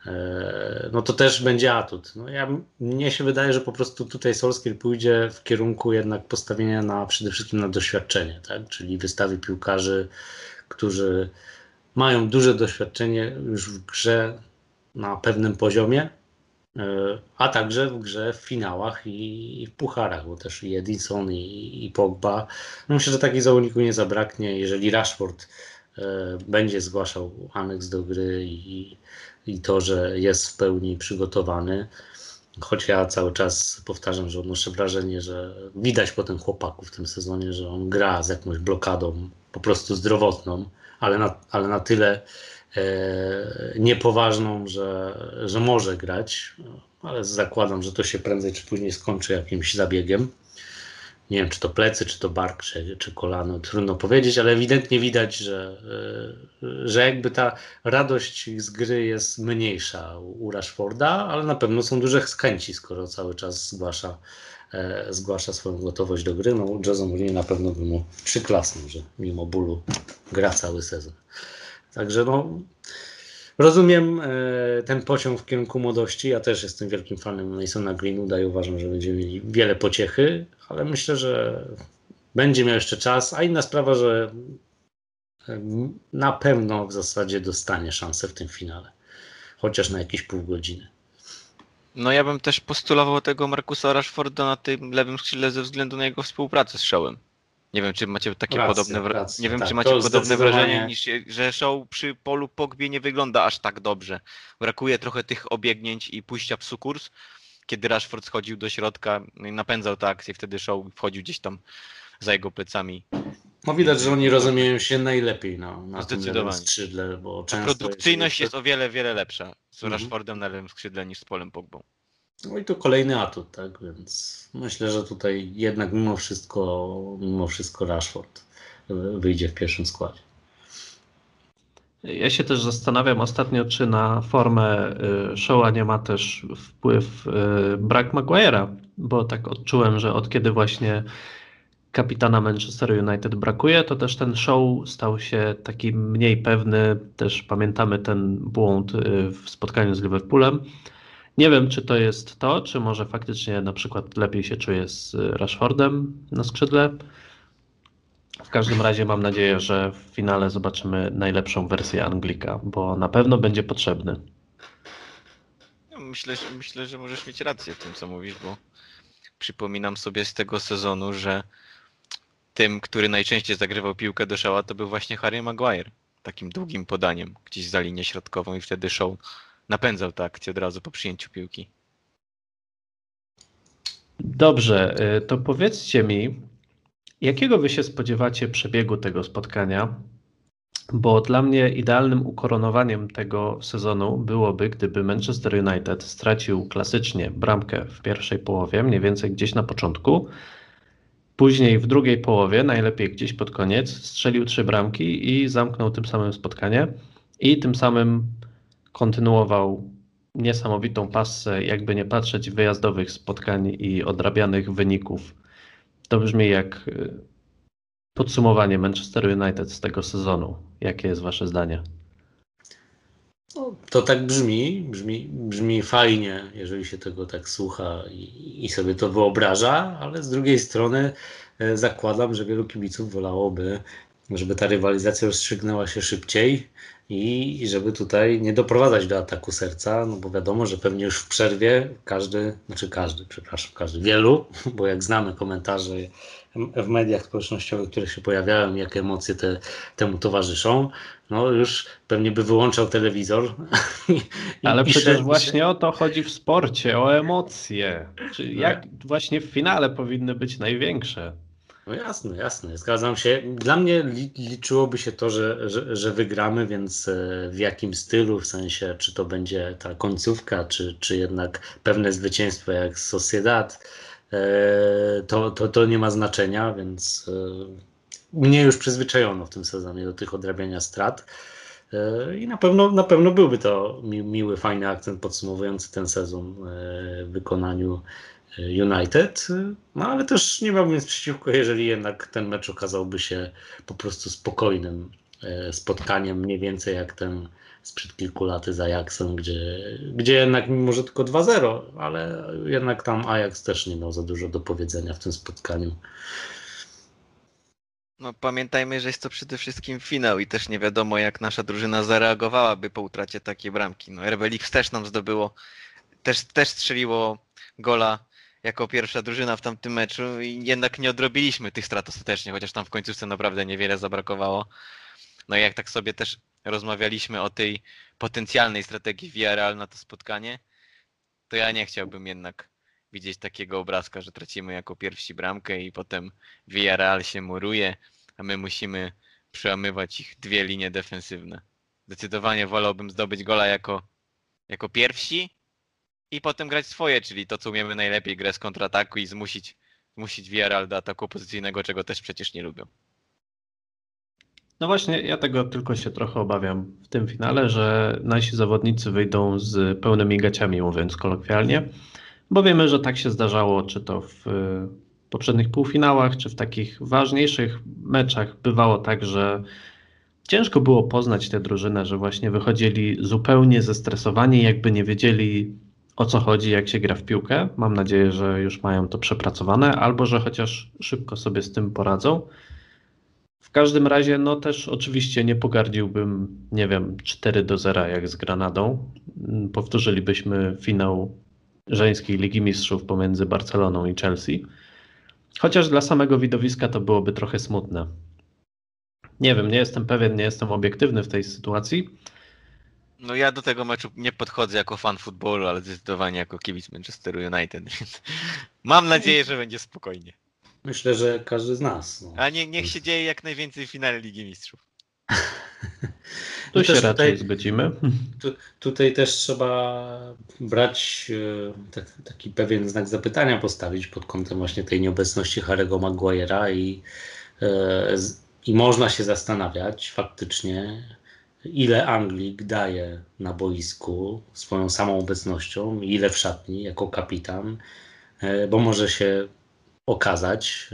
e, no to też będzie atut. No ja, mnie się wydaje, że po prostu tutaj Solskjaer pójdzie w kierunku jednak postawienia na przede wszystkim na doświadczenie, tak? czyli wystawi piłkarzy, którzy mają duże doświadczenie już w grze na pewnym poziomie, a także w grze w finałach i w pucharach, bo też i Edinson i, i Pogba. No myślę, że takich zawodników nie zabraknie, jeżeli Rashford będzie zgłaszał aneks do gry i, i to, że jest w pełni przygotowany. Choć ja cały czas powtarzam, że odnoszę wrażenie, że widać po tym chłopaku w tym sezonie, że on gra z jakąś blokadą po prostu zdrowotną, ale na, ale na tyle e, niepoważną, że, że może grać. Ale zakładam, że to się prędzej czy później skończy jakimś zabiegiem nie wiem, czy to plecy, czy to bark, czy, czy kolano, trudno powiedzieć, ale ewidentnie widać, że, e, że jakby ta radość z gry jest mniejsza u Rashforda, ale na pewno są duże chęci, skoro cały czas zgłasza, e, zgłasza swoją gotowość do gry. No, Jose Mourinho na pewno by mu przyklasnął, że mimo bólu gra cały sezon. Także no, Rozumiem e, ten pociąg w kierunku młodości. Ja też jestem wielkim fanem Masona Greenwooda i uważam, że będziemy mieli wiele pociechy, ale myślę, że będzie miał jeszcze czas. A inna sprawa, że e, na pewno w zasadzie dostanie szansę w tym finale, chociaż na jakieś pół godziny. No ja bym też postulował tego Markusa Rashforda na tym lewym skrzydle ze względu na jego współpracę z Showem. Nie wiem, czy macie takie racja, podobne, wra... racja, nie wiem, tak, czy macie podobne zdecydowanie... wrażenie, niż, że show przy polu Pogbie nie wygląda aż tak dobrze. Brakuje trochę tych obiegnięć i pójścia w sukurs. Kiedy Rashford schodził do środka, no napędzał tę akcję, wtedy show wchodził gdzieś tam za jego plecami. No widać, że oni rozumieją się najlepiej na, na tym skrzydle, bo często... Produkcyjność jest, jest o wiele, wiele lepsza z mhm. Rashfordem na lewym skrzydle niż z Polem Pogbą. No i to kolejny atut, tak? Więc myślę, że tutaj jednak mimo wszystko, mimo wszystko Rashford wyjdzie w pierwszym składzie. Ja się też zastanawiam ostatnio, czy na formę y, Showa nie ma też wpływ y, brak Maguire'a, bo tak odczułem, że od kiedy właśnie kapitana Manchester United brakuje, to też ten show stał się taki mniej pewny. Też pamiętamy ten błąd y, w spotkaniu z Liverpoolem. Nie wiem, czy to jest to, czy może faktycznie na przykład lepiej się czuje z Rashfordem na skrzydle. W każdym razie mam nadzieję, że w finale zobaczymy najlepszą wersję Anglika, bo na pewno będzie potrzebny. Myślę, myślę, że możesz mieć rację w tym, co mówisz, bo przypominam sobie z tego sezonu, że tym, który najczęściej zagrywał piłkę do szała, to był właśnie Harry Maguire. Takim długim podaniem gdzieś za linię środkową i wtedy show napędzał tę akcję od razu po przyjęciu piłki. Dobrze, y, to powiedzcie mi, jakiego wy się spodziewacie przebiegu tego spotkania? Bo dla mnie idealnym ukoronowaniem tego sezonu byłoby, gdyby Manchester United stracił klasycznie bramkę w pierwszej połowie, mniej więcej gdzieś na początku. Później w drugiej połowie, najlepiej gdzieś pod koniec, strzelił trzy bramki i zamknął tym samym spotkanie. I tym samym kontynuował niesamowitą pasę, jakby nie patrzeć, wyjazdowych spotkań i odrabianych wyników. To brzmi jak y, podsumowanie Manchester United z tego sezonu. Jakie jest Wasze zdanie? No, to tak brzmi, brzmi, brzmi fajnie, jeżeli się tego tak słucha i, i sobie to wyobraża, ale z drugiej strony e, zakładam, że wielu kibiców wolałoby, żeby ta rywalizacja rozstrzygnęła się szybciej, i żeby tutaj nie doprowadzać do ataku serca, no bo wiadomo, że pewnie już w przerwie każdy, znaczy każdy, przepraszam, każdy, wielu, bo jak znamy komentarze w mediach społecznościowych, które się pojawiają, jakie emocje te, temu towarzyszą, no już pewnie by wyłączał telewizor. Ale przecież właśnie o to chodzi w sporcie, o emocje. Czy jak właśnie w finale powinny być największe. No jasne, jasne, zgadzam się. Dla mnie liczyłoby się to, że, że, że, wygramy, więc e, w jakim stylu, w sensie czy to będzie ta końcówka, czy, czy jednak pewne zwycięstwo jak Sociedad, e, to, to, to nie ma znaczenia, więc e, mnie już przyzwyczajono w tym sezonie do tych odrabiania strat. I na pewno, na pewno byłby to miły, fajny akcent podsumowujący ten sezon w wykonaniu United, no ale też nie miałbym nic przeciwko, jeżeli jednak ten mecz okazałby się po prostu spokojnym e, spotkaniem, mniej więcej jak ten sprzed kilku lat z Ajaxem, gdzie, gdzie jednak mimo, że tylko 2-0, ale jednak tam Ajax też nie miał za dużo do powiedzenia w tym spotkaniu. No pamiętajmy, że jest to przede wszystkim finał i też nie wiadomo jak nasza drużyna zareagowałaby po utracie takiej bramki. No RB League też nam zdobyło też, też strzeliło gola jako pierwsza drużyna w tamtym meczu i jednak nie odrobiliśmy tych strat ostatecznie, chociaż tam w końcówce naprawdę niewiele zabrakowało. No i jak tak sobie też rozmawialiśmy o tej potencjalnej strategii Villarreal na to spotkanie, to ja nie chciałbym jednak widzieć takiego obrazka, że tracimy jako pierwsi bramkę i potem Villarreal się muruje, a my musimy przełamywać ich dwie linie defensywne. Zdecydowanie wolałbym zdobyć gola jako, jako pierwsi i potem grać swoje, czyli to, co umiemy najlepiej, grę z kontrataku i zmusić, zmusić Villarreal do ataku pozycyjnego, czego też przecież nie lubią. No właśnie, ja tego tylko się trochę obawiam w tym finale, że nasi zawodnicy wyjdą z pełnymi gaciami, mówiąc kolokwialnie, bo wiemy, że tak się zdarzało, czy to w poprzednich półfinałach, czy w takich ważniejszych meczach bywało tak, że ciężko było poznać tę drużynę, że właśnie wychodzili zupełnie zestresowani, jakby nie wiedzieli o co chodzi, jak się gra w piłkę. Mam nadzieję, że już mają to przepracowane, albo że chociaż szybko sobie z tym poradzą. W każdym razie, no też oczywiście nie pogardziłbym, nie wiem, 4 do 0 jak z Granadą. Powtórzylibyśmy finał żeńskiej Ligi Mistrzów pomiędzy Barceloną i Chelsea. Chociaż dla samego widowiska to byłoby trochę smutne. Nie wiem, nie jestem pewien, nie jestem obiektywny w tej sytuacji. No ja do tego meczu nie podchodzę jako fan futbolu, ale zdecydowanie jako kibic Manchesteru United, więc mam nadzieję, że będzie spokojnie. Myślę, że każdy z nas. No. A nie, niech się dzieje jak najwięcej w finale Ligi Mistrzów. Tu no się raczej tutaj, zgodzimy. Tu, tutaj też trzeba brać e, tak, taki pewien znak zapytania postawić pod kątem właśnie tej nieobecności Harry'ego Maguire'a i, e, i można się zastanawiać faktycznie, ile Anglik daje na boisku swoją samą obecnością, ile w szatni jako kapitan, e, bo może się okazać,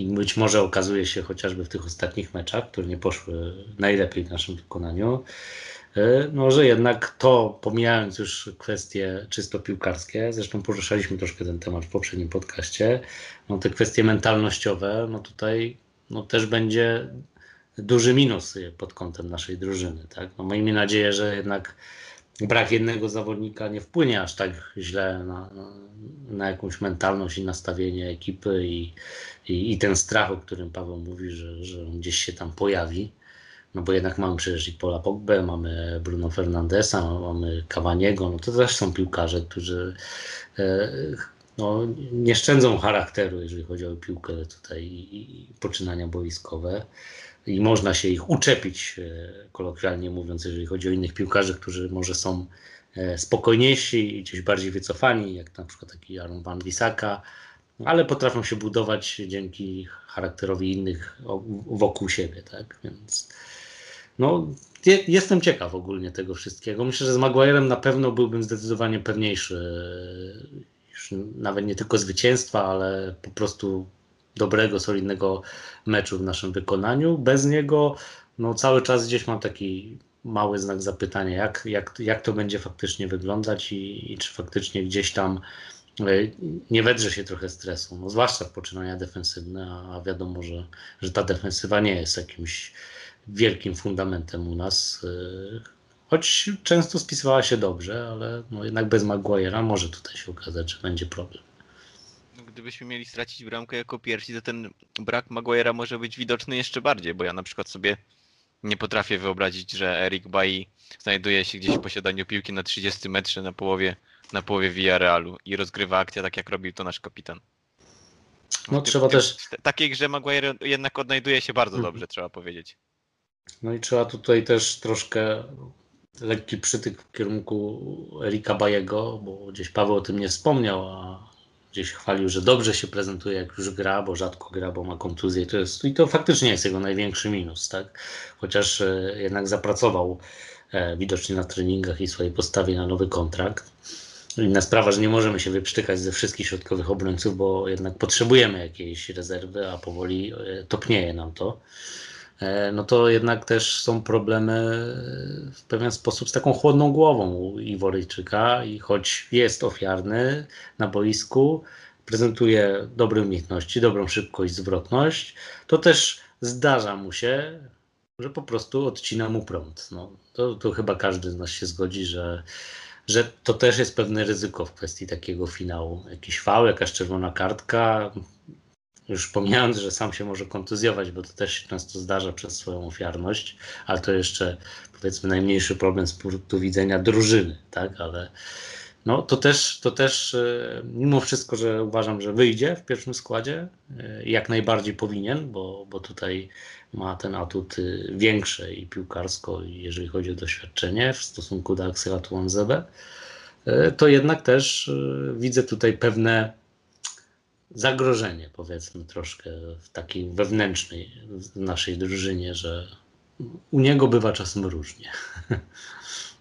i być może okazuje się chociażby w tych ostatnich meczach, które nie poszły najlepiej w naszym wykonaniu, e, no, że jednak to, pomijając już kwestie czysto piłkarskie, zresztą poruszaliśmy troszkę ten temat w poprzednim podcaście, no te kwestie mentalnościowe, no tutaj no też będzie duży minus pod kątem naszej drużyny. Tak? No miejmy nadzieję, że jednak brak jednego zawodnika nie wpłynie aż tak źle na, na jakąś mentalność i nastawienie ekipy i, i, i, ten strach, o którym Paweł mówi, że, że on gdzieś się tam pojawi. No bo jednak mamy przecież i Pola Pogbę, mamy Bruno Fernandesa, mamy Cavaniego, no to też są piłkarze, którzy e, no, nie szczędzą charakteru, jeżeli chodzi o piłkę tutaj i, i poczynania boiskowe i można się ich uczepić, e, kolokwialnie mówiąc, jeżeli chodzi o innych piłkarzy, którzy może są e, spokojniejsi i gdzieś bardziej wycofani, jak na przykład taki Aaron Van Wisaka, ale potrafią się budować dzięki charakterowi innych wokół siebie, tak? Więc no, jestem ciekaw ogólnie tego wszystkiego. Myślę, że z Maguirem na pewno byłbym zdecydowanie pewniejszy, e, już nawet nie tylko zwycięstwa, ale po prostu dobrego, solidnego meczu w naszym wykonaniu. Bez niego no, cały czas gdzieś mam taki mały znak zapytania, jak, jak, jak to będzie faktycznie wyglądać i, i czy faktycznie gdzieś tam e, nie wedrze się trochę stresu, no, zwłaszcza poczynania defensywne, a wiadomo, że, że ta defensywa nie jest jakimś wielkim fundamentem u nas. E, choć często spisywała się dobrze, ale no jednak bez Maguire'a może tutaj się okazać, że będzie problem gdybyśmy mieli stracić bramkę jako pierwsi, to ten brak Maguire'a może być widoczny jeszcze bardziej, bo ja na przykład sobie nie potrafię wyobrazić, że Eric Bailly znajduje się gdzieś w posiadaniu piłki na 30 metrze na połowie, na połowie Villarealu i rozgrywa akcję tak, jak robił to nasz kapitan. No w trzeba też... W takiej grze Maguire jednak odnajduje się bardzo mhm. dobrze, trzeba powiedzieć. No i trzeba tutaj też troszkę lekki przytyk w kierunku Erika Bajego, bo gdzieś Paweł o tym nie wspomniał, a gdzieś chwalił, że dobrze się prezentuje, jak już gra, bo rzadko gra, bo ma kontuzję. To jest, I to faktycznie jest jego największy minus, tak? Chociaż e, jednak zapracował e, widocznie na treningach i swojej postawie na nowy kontrakt. Inna sprawa, że nie możemy się wyprztykać ze wszystkich środkowych obrońców, bo jednak potrzebujemy jakiejś rezerwy, a powoli e, topnieje nam to. E, no to jednak też są problemy w pewien sposób z taką chłodną głową u Iworyjczyka i choć jest ofiarny na boisku, prezentuje dobre umiejętności, dobrą szybkość, zwrotność, to też zdarza mu się, że po prostu odcina mu prąd. No, to, to chyba każdy z nas się zgodzi, że, że to też jest pewne ryzyko w kwestii takiego finału. Jakiś fał, jakaś czerwona kartka, już pomijając, że sam się może kontuzjować, bo to też się często zdarza przez swoją ofiarność, ale to jeszcze powiedzmy najmniejszy problem z punktu widzenia drużyny, tak, ale no to też, to też e, mimo wszystko, że uważam, że wyjdzie w pierwszym składzie, e, jak najbardziej powinien, bo, bo tutaj ma ten atut y, większy i piłkarsko, jeżeli chodzi o doświadczenie w stosunku do Axela Tuanzebe, e, to jednak też widzę tutaj pewne zagrożenie, powiedzmy troszkę w takiej wewnętrznej naszej drużynie, że u niego bywa czasem różnie.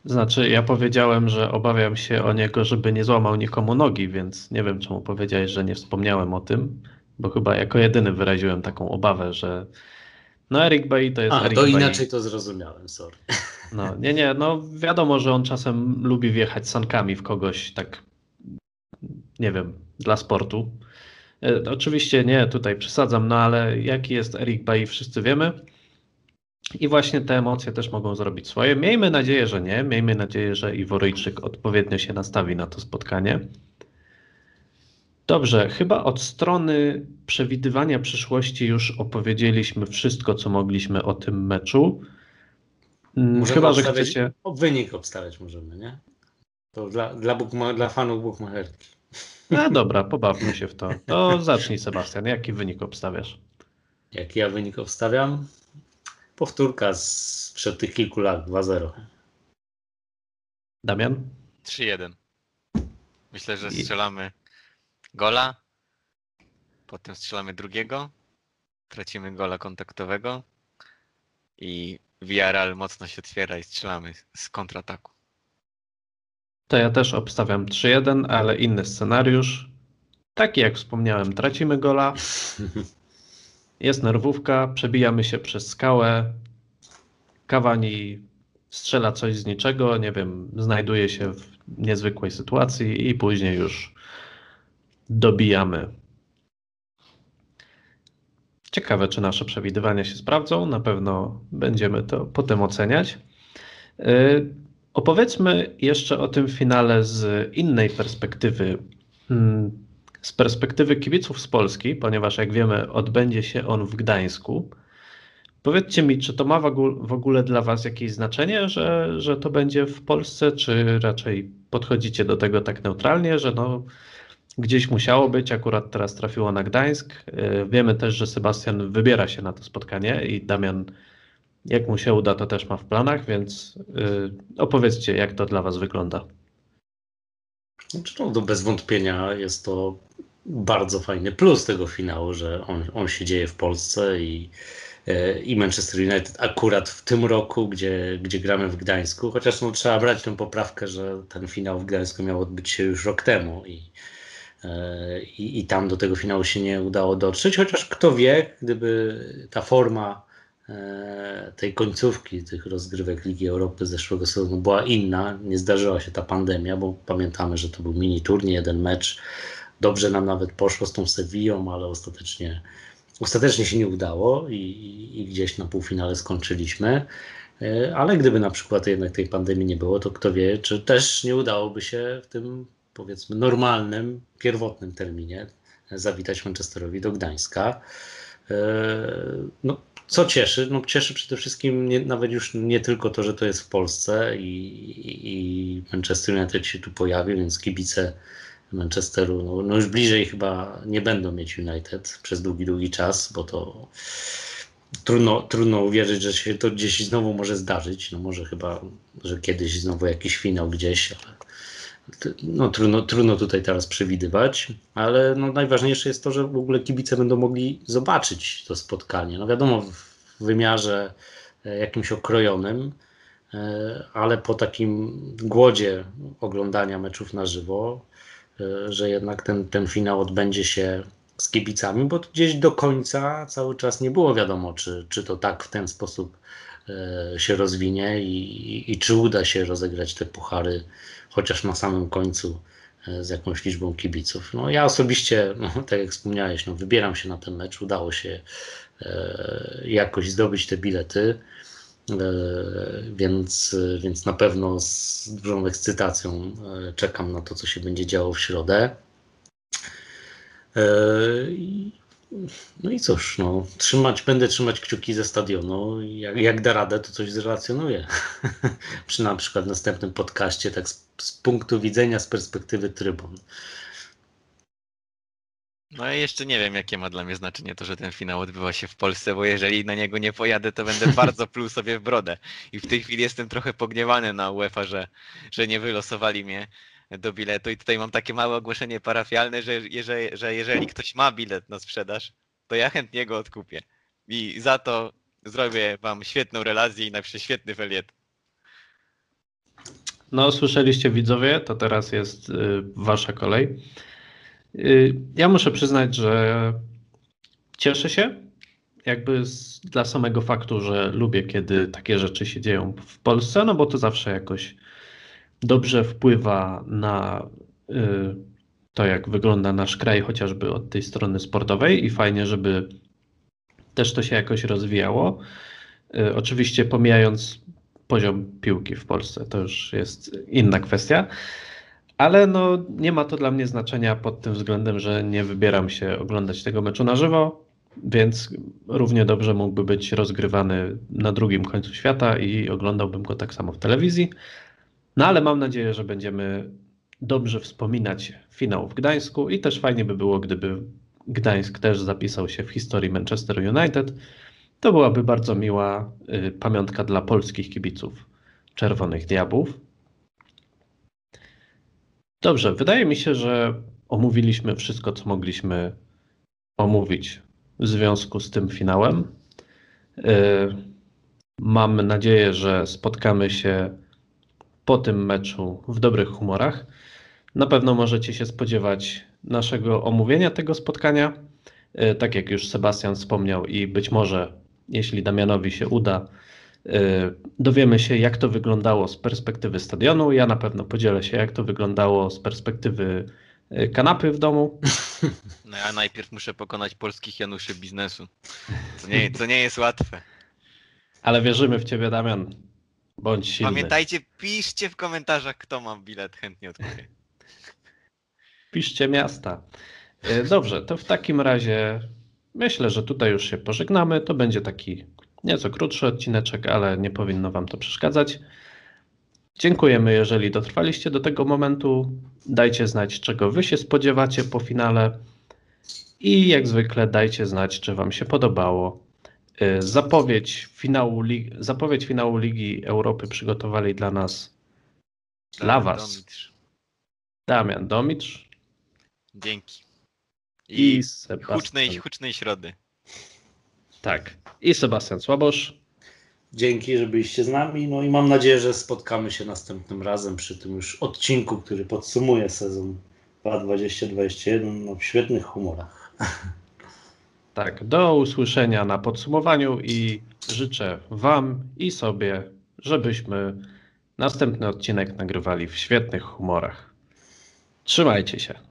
Znaczy, ja powiedziałem, że obawiam się o niego, żeby nie złamał nikomu nogi, więc nie wiem, czemu powiedziałeś, że nie wspomniałem o tym, bo chyba jako jedyny wyraziłem taką obawę, że no Eric Bay to jest A, Eric to Bay. inaczej to zrozumiałem, sorry. No, nie, nie, no wiadomo, że on czasem lubi wjechać sankami w kogoś tak, nie wiem, dla sportu. E, oczywiście nie, tutaj przesadzam, no ale jaki jest Eric Bay, wszyscy wiemy. I właśnie te emocje też mogą zrobić swoje. Miejmy nadzieję, że nie. Miejmy nadzieję, że Iworyjczyk odpowiednio się nastawi na to spotkanie. Dobrze, chyba od strony przewidywania przyszłości już opowiedzieliśmy wszystko, co mogliśmy o tym meczu. Możemy chyba, że chcecie. Wynik obstawiać możemy, nie? To dla, dla, bookma- dla fanów bookmacherki. No dobra, pobawmy się w to. To zacznij, Sebastian. Jaki wynik obstawiasz? Jaki ja wynik obstawiam? Powtórka sprzed tych kilku lat, 2-0. Damian? 3-1. Myślę, że strzelamy gola, potem strzelamy drugiego, tracimy gola kontaktowego i Villarreal mocno się otwiera i strzelamy z kontrataku. To ja też obstawiam 3-1, ale inny scenariusz. Taki jak wspomniałem, tracimy gola, jest nerwówka, przebijamy się przez skałę, Cavani strzela coś z niczego, nie wiem, znajduje się w niezwykłej sytuacji i później już dobijamy. Ciekawe, czy nasze przewidywania się sprawdzą. Na pewno będziemy to potem oceniać. Yy, Opowiedzmy jeszcze o tym finale z innej perspektywy. Mm, Z perspektywy kibiców z Polski, ponieważ jak wiemy, odbędzie się on w Gdańsku. Powiedzcie mi, czy to ma w ogóle, dla Was jakieś znaczenie, że, że to będzie w Polsce, czy raczej podchodzicie do tego tak neutralnie, że no, gdzieś musiało być, akurat teraz trafiło na Gdańsk. Yy, Wiemy też, że Sebastian wybiera się na to spotkanie i Damian jak mu się uda, to też ma w planach, więc yy, opowiedzcie, jak to dla Was wygląda. No, bez wątpienia jest to bardzo fajny plus tego finału, że on, on się dzieje w Polsce i, e, i Manchester United akurat w tym roku, gdzie, gdzie gramy w Gdańsku, chociaż no, trzeba brać tę poprawkę, że ten finał w Gdańsku miał odbyć się już rok temu i, e, i, i tam do tego finału się nie udało dotrzeć, chociaż kto wie, gdyby ta forma tej końcówki tych rozgrywek Ligi Europy zeszłego sezonu była inna, nie zdarzyła się ta pandemia, bo pamiętamy, że to był mini turniej, jeden mecz. Dobrze nam nawet poszło z tą Sewillą, ale ostatecznie, ostatecznie się nie udało i, i, i gdzieś na półfinale skończyliśmy. E, Ale gdyby na przykład jednak tej pandemii nie było, to kto wie, czy też nie udałoby się w tym powiedzmy normalnym, pierwotnym terminie zawitać Manchesterowi do Gdańska. E, No, co cieszy? No, cieszy przede wszystkim nie, nawet już nie tylko to, że to jest w Polsce i, i, Manchester United się tu pojawi, więc kibice Manchesteru no, no już bliżej chyba nie będą mieć United przez długi, długi czas, bo to trudno, trudno uwierzyć, że się to gdzieś znowu może zdarzyć. No może chyba, że kiedyś znowu jakiś finał gdzieś, ale no, trudno, trudno tutaj teraz przewidywać, ale no, najważniejsze jest to, że w ogóle kibice będą mogli zobaczyć to spotkanie. No wiadomo, w wymiarze e, jakimś okrojonym, e, ale po takim głodzie oglądania meczów na żywo, e, że jednak ten, ten finał odbędzie się z kibicami, bo gdzieś do końca cały czas nie było wiadomo, czy, czy to tak w ten sposób się rozwinie i, i czy uda się rozegrać te puchary chociaż na samym końcu e, z jakąś liczbą kibiców. No, ja osobiście, no, tak jak wspomniałeś, no, wybieram się na ten mecz. Udało się e, jakoś zdobyć te bilety. Więc, więc na pewno z dużą ekscytacją czekam na to, co się będzie działo w środę. No i cóż, no, trzymać, będę trzymać kciuki ze stadionu. Jak, jak da radę, to coś zrelacjonuję. Przy na przykład następnym podcaście, tak z, z punktu widzenia, z perspektywy trybun. No i jeszcze nie wiem, jakie ma dla mnie znaczenie to, że ten finał odbywa się w Polsce, bo jeżeli na niego nie pojadę, to będę bardzo pluł sobie w brodę. I w tej chwili jestem trochę pogniewany na UEFA, że, że nie wylosowali mnie do biletu. I tutaj mam takie małe ogłoszenie parafialne, że jeżeli, że jeżeli ktoś ma bilet na sprzedaż, to ja chętnie go odkupię. I za to zrobię wam świetną relację i napiszę świetny feliet. No, słyszeliście widzowie, to teraz jest y, wasza kolej. Y, ja muszę przyznać, że cieszę się jakby z, dla samego faktu, że lubię, kiedy takie rzeczy się dzieją w Polsce, no bo to zawsze jakoś dobrze wpływa na y, to, jak wygląda nasz kraj, chociażby od tej strony sportowej, i fajnie, żeby też to się jakoś rozwijało. Y, oczywiście pomijając poziom piłki w Polsce, to już jest inna kwestia. Ale no, nie ma to dla mnie znaczenia pod tym względem, że nie wybieram się oglądać tego meczu na żywo, więc równie dobrze mógłby być rozgrywany na drugim końcu świata i oglądałbym go tak samo w telewizji. No ale mam nadzieję, że będziemy dobrze wspominać finał w Gdańsku i też fajnie by było, gdyby Gdańsk też zapisał się w historii Manchester United. To byłaby bardzo miła y, pamiątka dla polskich kibiców Czerwonych Diabłów. Dobrze, wydaje mi się, że omówiliśmy wszystko, co mogliśmy omówić w związku z tym finałem. Y, mam nadzieję, że spotkamy się po tym meczu w dobrych humorach. Na pewno możecie się spodziewać naszego omówienia tego spotkania. Y, tak jak już Sebastian wspomniał, i być może, jeśli Damianowi się uda, y, dowiemy się, jak to wyglądało z perspektywy stadionu. Ja na pewno podzielę się, jak to wyglądało z perspektywy y, kanapy w domu. No ja najpierw muszę pokonać polskich Januszy biznesu. To nie, to nie jest łatwe. Ale wierzymy w ciebie, Damian. Bądź silny. Pamiętajcie, piszcie w komentarzach, kto ma bilet, chętnie odkupię. Piszcie miasta. E, dobrze, to w takim razie myślę, że tutaj już się pożegnamy. To będzie taki nieco krótszy odcineczek, ale nie powinno Wam to przeszkadzać. Dziękujemy, jeżeli dotrwaliście do tego momentu. Dajcie znać, czego Wy się spodziewacie po finale. I jak zwykle dajcie znać, czy Wam się podobało. Zapowiedź finału, Ligi, zapowiedź finału Ligi Europy przygotowali dla nas, dla Was, Domitrz. Damian Domitrz Dzięki. i, I Sebastian. hucznej, hucznej środy. Tak, i Sebastian Słabosz. Dzięki, że byliście z nami. No i mam nadzieję, że spotkamy się następnym razem przy tym już odcinku, który podsumuje sezon 2021 no, w świetnych humorach. Tak, do usłyszenia na podsumowaniu i życzę Wam i sobie, żebyśmy następny odcinek nagrywali w świetnych humorach. Trzymajcie się.